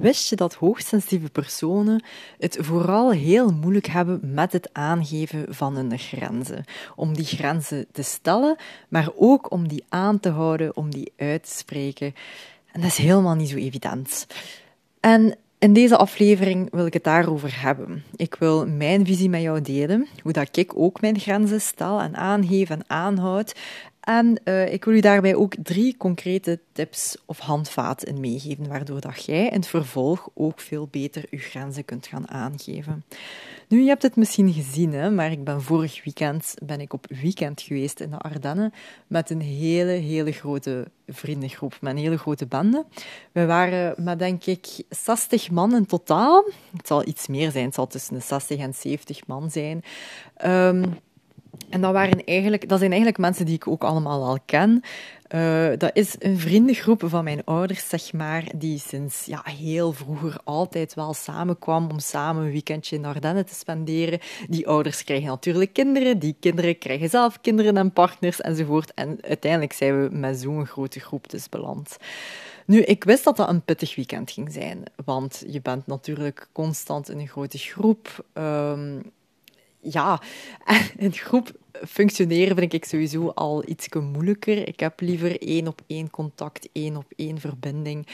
Wist je dat hoogsensitieve personen het vooral heel moeilijk hebben met het aangeven van hun grenzen? Om die grenzen te stellen, maar ook om die aan te houden, om die uit te spreken. En dat is helemaal niet zo evident. En in deze aflevering wil ik het daarover hebben. Ik wil mijn visie met jou delen, hoe dat ik ook mijn grenzen stel en aangeef en aanhoud. En uh, ik wil u daarbij ook drie concrete tips of handvaten meegeven, waardoor dat jij in het vervolg ook veel beter je grenzen kunt gaan aangeven. Nu, je hebt het misschien gezien, hè, maar ik ben vorig weekend ben ik op weekend geweest in de Ardennen met een hele, hele grote vriendengroep, met een hele grote bende. We waren met, denk ik, 60 man in totaal. Het zal iets meer zijn, het zal tussen de 60 en 70 man zijn. Um, en dat, waren eigenlijk, dat zijn eigenlijk mensen die ik ook allemaal al ken. Uh, dat is een vriendengroep van mijn ouders, zeg maar, die sinds ja, heel vroeger altijd wel samenkwam om samen een weekendje in Ardennen te spenderen. Die ouders krijgen natuurlijk kinderen, die kinderen krijgen zelf kinderen en partners enzovoort. En uiteindelijk zijn we met zo'n grote groep dus beland. Nu, ik wist dat dat een pittig weekend ging zijn, want je bent natuurlijk constant in een grote groep. Um, ja, in groep functioneren vind ik sowieso al iets moeilijker. Ik heb liever één op één contact, één op één verbinding.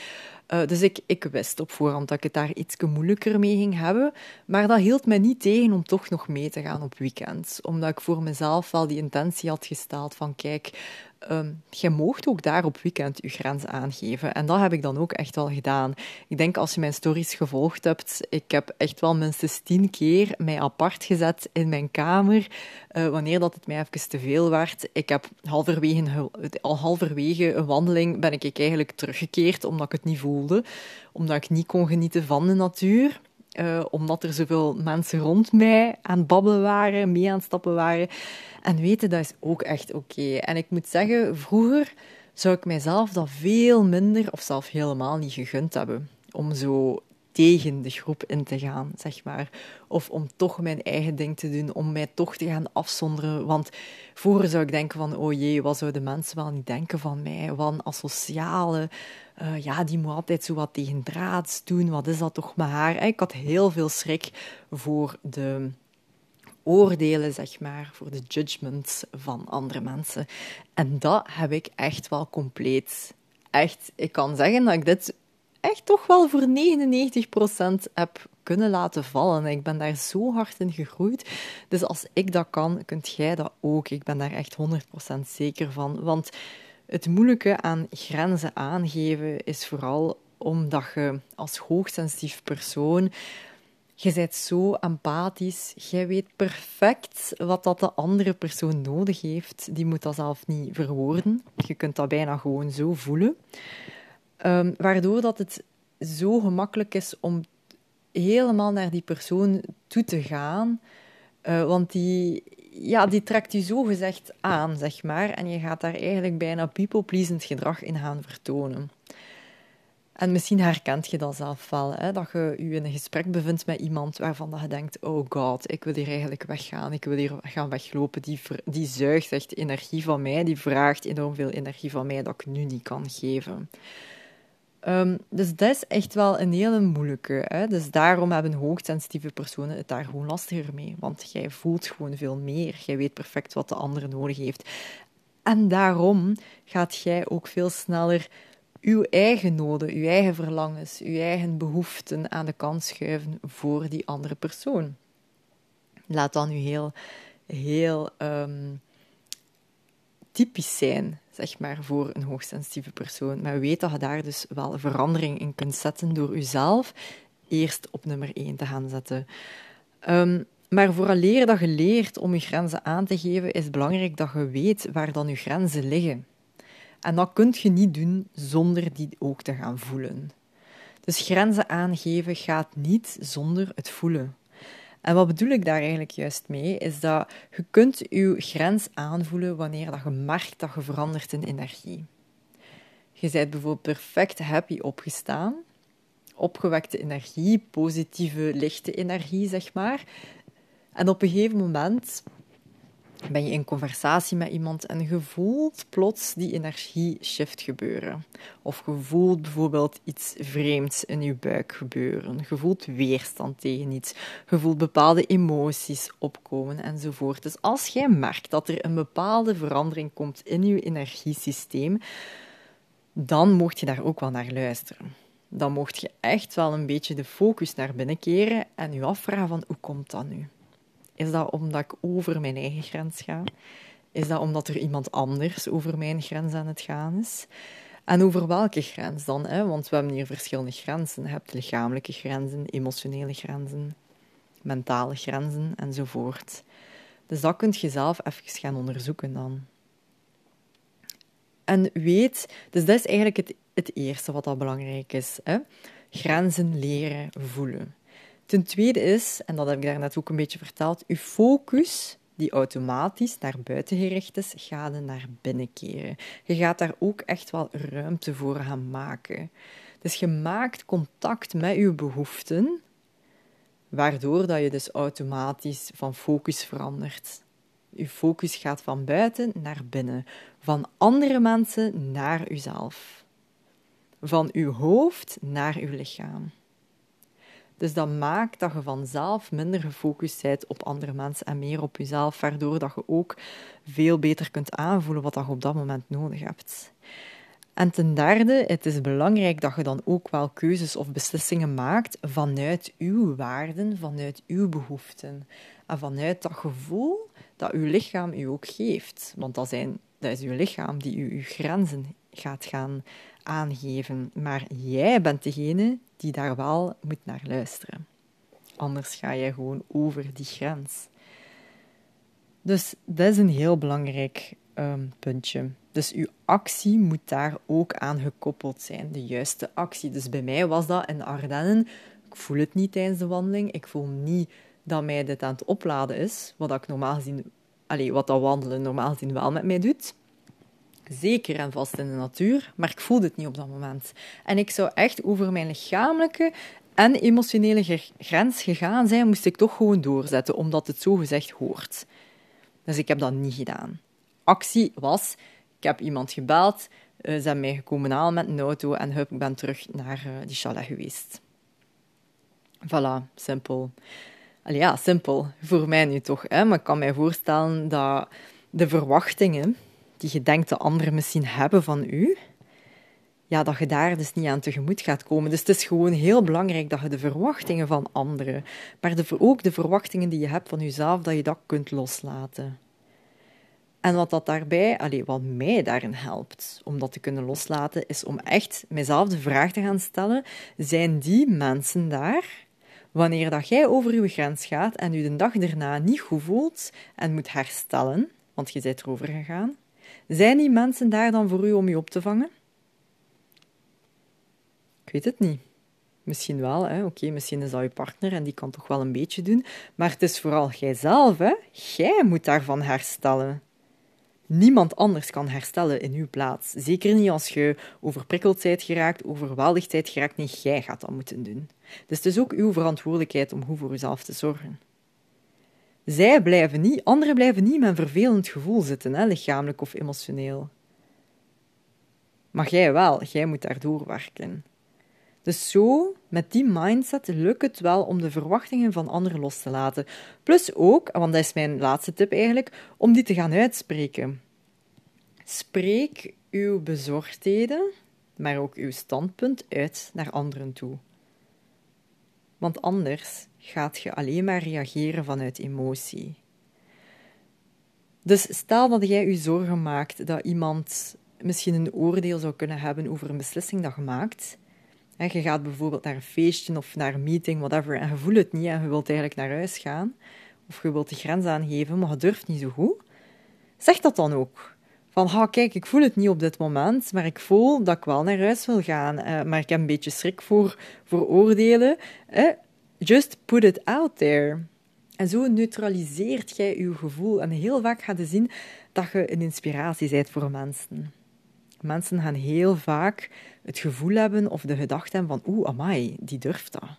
Uh, dus ik, ik wist op voorhand dat ik het daar iets moeilijker mee ging hebben. Maar dat hield me niet tegen om toch nog mee te gaan op weekends. Omdat ik voor mezelf wel die intentie had gesteld van kijk, um, je moogt ook daar op weekend je grens aangeven. En dat heb ik dan ook echt wel gedaan. Ik denk als je mijn stories gevolgd hebt, ik heb echt wel minstens tien keer mij apart gezet in mijn kamer, uh, wanneer dat het mij even te veel werd. Ik heb halverwege, al halverwege een wandeling ben ik eigenlijk teruggekeerd, omdat ik het niet voelde. Omdat ik niet kon genieten van de natuur. Uh, omdat er zoveel mensen rond mij aan het babbelen waren, mee aan het stappen waren. En weten, dat is ook echt oké. En ik moet zeggen, vroeger zou ik mijzelf dat veel minder of zelf helemaal niet gegund hebben. Om zo tegen de groep in te gaan, zeg maar. Of om toch mijn eigen ding te doen, om mij toch te gaan afzonderen. Want vroeger zou ik denken van, oh jee, wat zouden mensen wel niet denken van mij? Wat asociale, uh, ja, die moet altijd zo wat tegen draads doen. Wat is dat toch met haar? Ik had heel veel schrik voor de oordelen, zeg maar, voor de judgments van andere mensen. En dat heb ik echt wel compleet. Echt, ik kan zeggen dat ik dit echt toch wel voor 99% heb kunnen laten vallen. Ik ben daar zo hard in gegroeid. Dus als ik dat kan, kunt jij dat ook. Ik ben daar echt 100% zeker van. Want het moeilijke aan grenzen aangeven is vooral omdat je als hoogsensitief persoon je bent zo empathisch. Jij weet perfect wat dat de andere persoon nodig heeft. Die moet dat zelf niet verwoorden. Je kunt dat bijna gewoon zo voelen. Um, waardoor dat het zo gemakkelijk is om helemaal naar die persoon toe te gaan. Uh, want die, ja, die trekt je zo gezegd aan, zeg maar. En je gaat daar eigenlijk bijna people-pleasend gedrag in gaan vertonen. En misschien herkent je dat zelf wel, hè? dat je je in een gesprek bevindt met iemand waarvan dat je denkt, oh god, ik wil hier eigenlijk weggaan, ik wil hier gaan weglopen. Die, die zuigt echt energie van mij, die vraagt enorm veel energie van mij dat ik nu niet kan geven. Um, dus dat is echt wel een hele moeilijke. Hè? Dus daarom hebben hoogsensitieve personen het daar gewoon lastiger mee. Want jij voelt gewoon veel meer. Jij weet perfect wat de andere nodig heeft. En daarom gaat jij ook veel sneller uw eigen noden, uw eigen verlangens, uw eigen behoeften aan de kant schuiven voor die andere persoon. Laat dan nu heel, heel um, typisch zijn, zeg maar, voor een hoogsensitieve persoon. Maar weet dat je daar dus wel verandering in kunt zetten door jezelf eerst op nummer 1 te gaan zetten. Um, maar vooraleer dat je leert om je grenzen aan te geven, is het belangrijk dat je weet waar dan je grenzen liggen. En dat kun je niet doen zonder die ook te gaan voelen. Dus grenzen aangeven gaat niet zonder het voelen. En wat bedoel ik daar eigenlijk juist mee? Is dat je kunt je grens aanvoelen wanneer dat je merkt dat je verandert in energie. Je bent bijvoorbeeld perfect happy opgestaan, opgewekte energie, positieve, lichte energie, zeg maar. En op een gegeven moment ben je in conversatie met iemand en je voelt plots die energie-shift gebeuren. Of je voelt bijvoorbeeld iets vreemds in je buik gebeuren. Je voelt weerstand tegen iets. Je voelt bepaalde emoties opkomen enzovoort. Dus als jij merkt dat er een bepaalde verandering komt in je energiesysteem, dan mocht je daar ook wel naar luisteren. Dan mocht je echt wel een beetje de focus naar binnen keren en je afvragen van hoe komt dat nu? Is dat omdat ik over mijn eigen grens ga? Is dat omdat er iemand anders over mijn grens aan het gaan is? En over welke grens dan? Hè? Want we hebben hier verschillende grenzen. Je hebt lichamelijke grenzen, emotionele grenzen, mentale grenzen enzovoort. Dus dat kunt je zelf even gaan onderzoeken dan. En weet, dus dat is eigenlijk het, het eerste wat al belangrijk is. Hè? Grenzen leren voelen. Ten tweede is, en dat heb ik daarnet ook een beetje verteld, uw focus die automatisch naar buiten gericht is, gaat naar binnen keren. Je gaat daar ook echt wel ruimte voor gaan maken. Dus je maakt contact met je behoeften, waardoor dat je dus automatisch van focus verandert. Je focus gaat van buiten naar binnen, van andere mensen naar uzelf, van uw hoofd naar uw lichaam. Dus dat maakt dat je vanzelf minder gefocust bent op andere mensen en meer op jezelf, waardoor dat je ook veel beter kunt aanvoelen wat je op dat moment nodig hebt. En ten derde, het is belangrijk dat je dan ook wel keuzes of beslissingen maakt vanuit uw waarden, vanuit uw behoeften. En vanuit dat gevoel dat uw lichaam u ook geeft. Want dat, zijn, dat is uw lichaam die u uw grenzen gaat gaan aangeven. Maar jij bent degene die daar wel moet naar luisteren. Anders ga je gewoon over die grens. Dus dat is een heel belangrijk um, puntje. Dus uw actie moet daar ook aan gekoppeld zijn, de juiste actie. Dus bij mij was dat in de Ardennen. Ik voel het niet tijdens de wandeling. Ik voel niet dat mij dit aan het opladen is, wat ik normaal gezien, allez, wat dat wandelen normaal gezien wel met mij doet zeker en vast in de natuur, maar ik voelde het niet op dat moment. En ik zou echt over mijn lichamelijke en emotionele grens gegaan zijn, moest ik toch gewoon doorzetten, omdat het zo gezegd hoort. Dus ik heb dat niet gedaan. Actie was, ik heb iemand gebeld, eh, ze zijn mij gekomen halen met een auto en hup, ik ben terug naar uh, die chalet geweest. Voilà, simpel. Allee, ja, simpel. Voor mij nu toch. Hè? Maar ik kan mij voorstellen dat de verwachtingen die je denkt de anderen misschien hebben van u, ja, dat je daar dus niet aan tegemoet gaat komen. Dus het is gewoon heel belangrijk dat je de verwachtingen van anderen, maar de, ook de verwachtingen die je hebt van jezelf, dat je dat kunt loslaten. En wat dat daarbij, allez, wat mij daarin helpt om dat te kunnen loslaten, is om echt mezelf de vraag te gaan stellen: zijn die mensen daar wanneer dat jij over je grens gaat en je de dag erna niet goed voelt en moet herstellen, want je bent erover gegaan? Zijn die mensen daar dan voor u om u op te vangen? Ik weet het niet. Misschien wel, oké, misschien is dat je partner en die kan toch wel een beetje doen, maar het is vooral jijzelf, hè? Jij moet daarvan herstellen. Niemand anders kan herstellen in uw plaats. Zeker niet als je overprikkeld bent geraakt, overweldigd bent geraakt. Nee, jij gaat dat moeten doen. Dus het is ook uw verantwoordelijkheid om goed voor uzelf te zorgen. Zij blijven niet, anderen blijven niet met een vervelend gevoel zitten, hè, lichamelijk of emotioneel. Maar jij wel, jij moet daar doorwerken. Dus zo, met die mindset, lukt het wel om de verwachtingen van anderen los te laten. Plus ook, want dat is mijn laatste tip eigenlijk, om die te gaan uitspreken. Spreek uw bezorgdheden, maar ook uw standpunt uit naar anderen toe. Want anders gaat je alleen maar reageren vanuit emotie. Dus stel dat jij je zorgen maakt dat iemand misschien een oordeel zou kunnen hebben over een beslissing dat je maakt. Je gaat bijvoorbeeld naar een feestje of naar een meeting, whatever, en je voelt het niet en je wilt eigenlijk naar huis gaan. Of je wilt de grens aangeven, maar je durft niet zo goed. Zeg dat dan ook. Van, ha, kijk, ik voel het niet op dit moment, maar ik voel dat ik wel naar huis wil gaan. Eh, maar ik heb een beetje schrik voor, voor oordelen. Just put it out there. En zo neutraliseert jij je gevoel. En heel vaak gaat je zien dat je een inspiratie bent voor mensen. Mensen gaan heel vaak het gevoel hebben of de gedachte hebben van oeh, amai, die durft dat.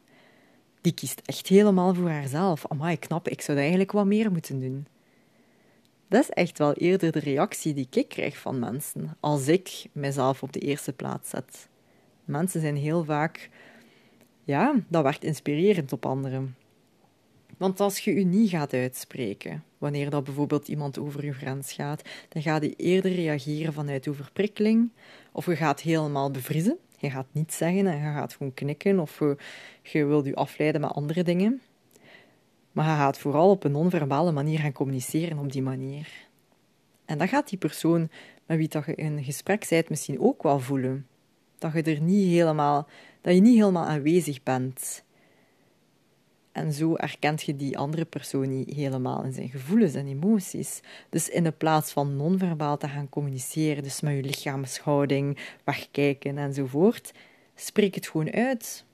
Die kiest echt helemaal voor haarzelf. Amai, knap, ik zou eigenlijk wat meer moeten doen. Dat is echt wel eerder de reactie die ik krijg van mensen als ik mezelf op de eerste plaats zet. Mensen zijn heel vaak, ja, dat werkt inspirerend op anderen. Want als je je niet gaat uitspreken, wanneer dat bijvoorbeeld iemand over je grens gaat, dan gaat je eerder reageren vanuit overprikkeling, of je gaat helemaal bevriezen. Je gaat niets zeggen en je gaat gewoon knikken, of je, je wilt je afleiden met andere dingen. Maar je gaat vooral op een non-verbale manier gaan communiceren op die manier. En dat gaat die persoon met wie dat je in gesprek bent misschien ook wel voelen. Dat je er niet helemaal, dat je niet helemaal aanwezig bent. En zo erkent je die andere persoon niet helemaal in zijn gevoelens en emoties. Dus in de plaats van non-verbaal te gaan communiceren, dus met je lichaamshouding, wegkijken enzovoort, spreek het gewoon uit.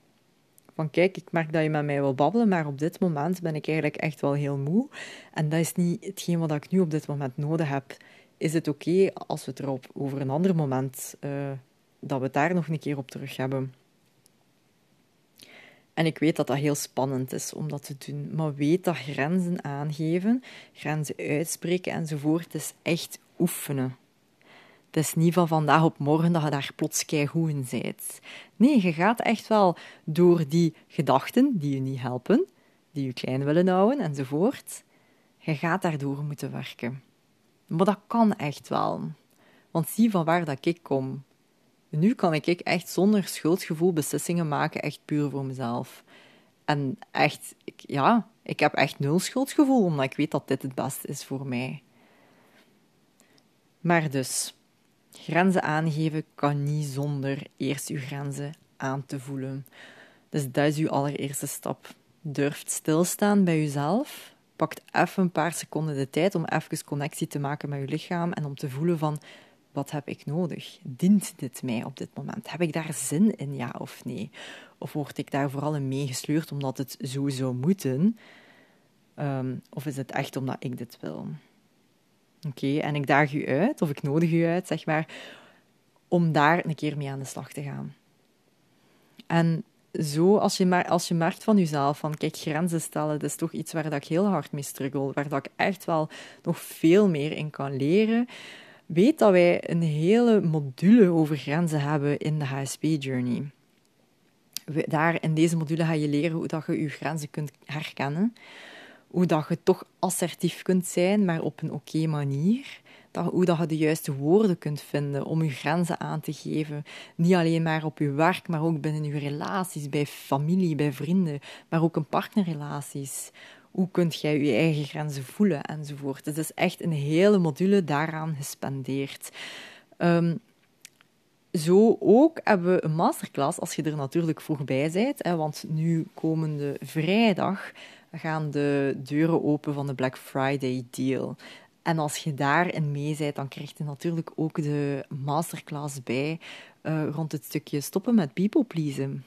Van kijk, ik merk dat je met mij wil babbelen, maar op dit moment ben ik eigenlijk echt wel heel moe. En dat is niet hetgeen wat ik nu op dit moment nodig heb. Is het oké als we het erop over een ander moment, uh, dat we daar nog een keer op terug hebben? En ik weet dat dat heel spannend is om dat te doen, maar weet dat grenzen aangeven, grenzen uitspreken enzovoort, is echt oefenen. Het is niet van vandaag op morgen dat je daar plots goed in bent. Nee, je gaat echt wel door die gedachten die je niet helpen, die je klein willen houden enzovoort, je gaat daardoor moeten werken. Maar dat kan echt wel. Want zie van waar dat ik kom. Nu kan ik echt zonder schuldgevoel beslissingen maken, echt puur voor mezelf. En echt, ik, ja, ik heb echt nul schuldgevoel, omdat ik weet dat dit het beste is voor mij. Maar dus, grenzen aangeven kan niet zonder eerst uw grenzen aan te voelen. Dus dat is uw allereerste stap. Durft stilstaan bij uzelf. Pakt even een paar seconden de tijd om even connectie te maken met uw lichaam en om te voelen van wat heb ik nodig? Dient dit mij op dit moment? Heb ik daar zin in, ja of nee? Of word ik daar vooral in meegesleurd omdat het zo zou moeten? Ehm, of is het echt omdat ik dit wil? Oké, en ik daag u uit, of ik nodig u uit, zeg maar, om daar een keer mee aan de slag te gaan. En zo, als je, maar, als je merkt van jezelf, van kijk, grenzen stellen, dat is toch iets waar dat ik heel hard mee struggle, waar dat ik echt wel nog veel meer in kan leren, weet dat wij een hele module over grenzen hebben in de HSP-journey. Daar in deze module ga je leren hoe dat je je grenzen kunt herkennen, hoe dat je toch assertief kunt zijn, maar op een oké manier. Dat, hoe dat je de juiste woorden kunt vinden om je grenzen aan te geven. Niet alleen maar op je werk, maar ook binnen je relaties, bij familie, bij vrienden, maar ook in partnerrelaties hoe kunt jij je eigen grenzen voelen enzovoort. Dus het is echt een hele module daaraan gespendeerd. Um, zo ook hebben we een masterclass, als je er natuurlijk vroeg bij bent, hè, want nu komende vrijdag gaan de deuren open van de Black Friday deal. En als je daarin mee bent, dan krijg je natuurlijk ook de masterclass bij uh, rond het stukje stoppen met people pleasen.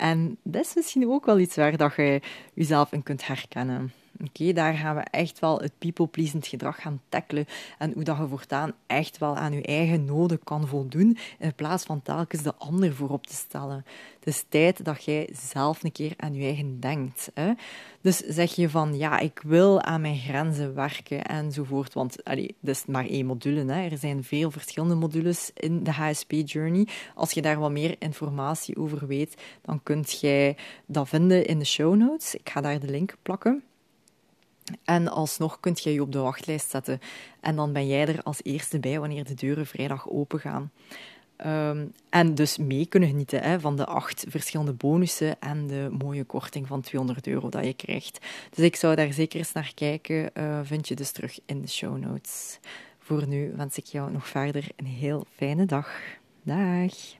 En dat is misschien ook wel iets waar dat je jezelf in kunt herkennen. Oké, daar gaan we echt wel het people-pleasend gedrag gaan tackelen en hoe dat je voortaan echt wel aan je eigen noden kan voldoen in plaats van telkens de ander voorop te stellen. Het is tijd dat jij zelf een keer aan je eigen denkt. Hè? Dus zeg je van, ja, ik wil aan mijn grenzen werken enzovoort, want allee, dat is maar één module. Hè? Er zijn veel verschillende modules in de HSP-journey. Als je daar wat meer informatie over weet, dan kunt jij dat vinden in de show notes. Ik ga daar de link plakken. En alsnog kunt je je op de wachtlijst zetten. En dan ben jij er als eerste bij wanneer de deuren vrijdag open gaan. Ehm, en dus mee kunnen genieten hè, van de acht verschillende bonussen en de mooie korting van 200 euro dat je krijgt. Dus ik zou daar zeker eens naar kijken. Uh, vind je dus terug in de show notes. Voor nu wens ik jou nog verder een heel fijne dag. Dag!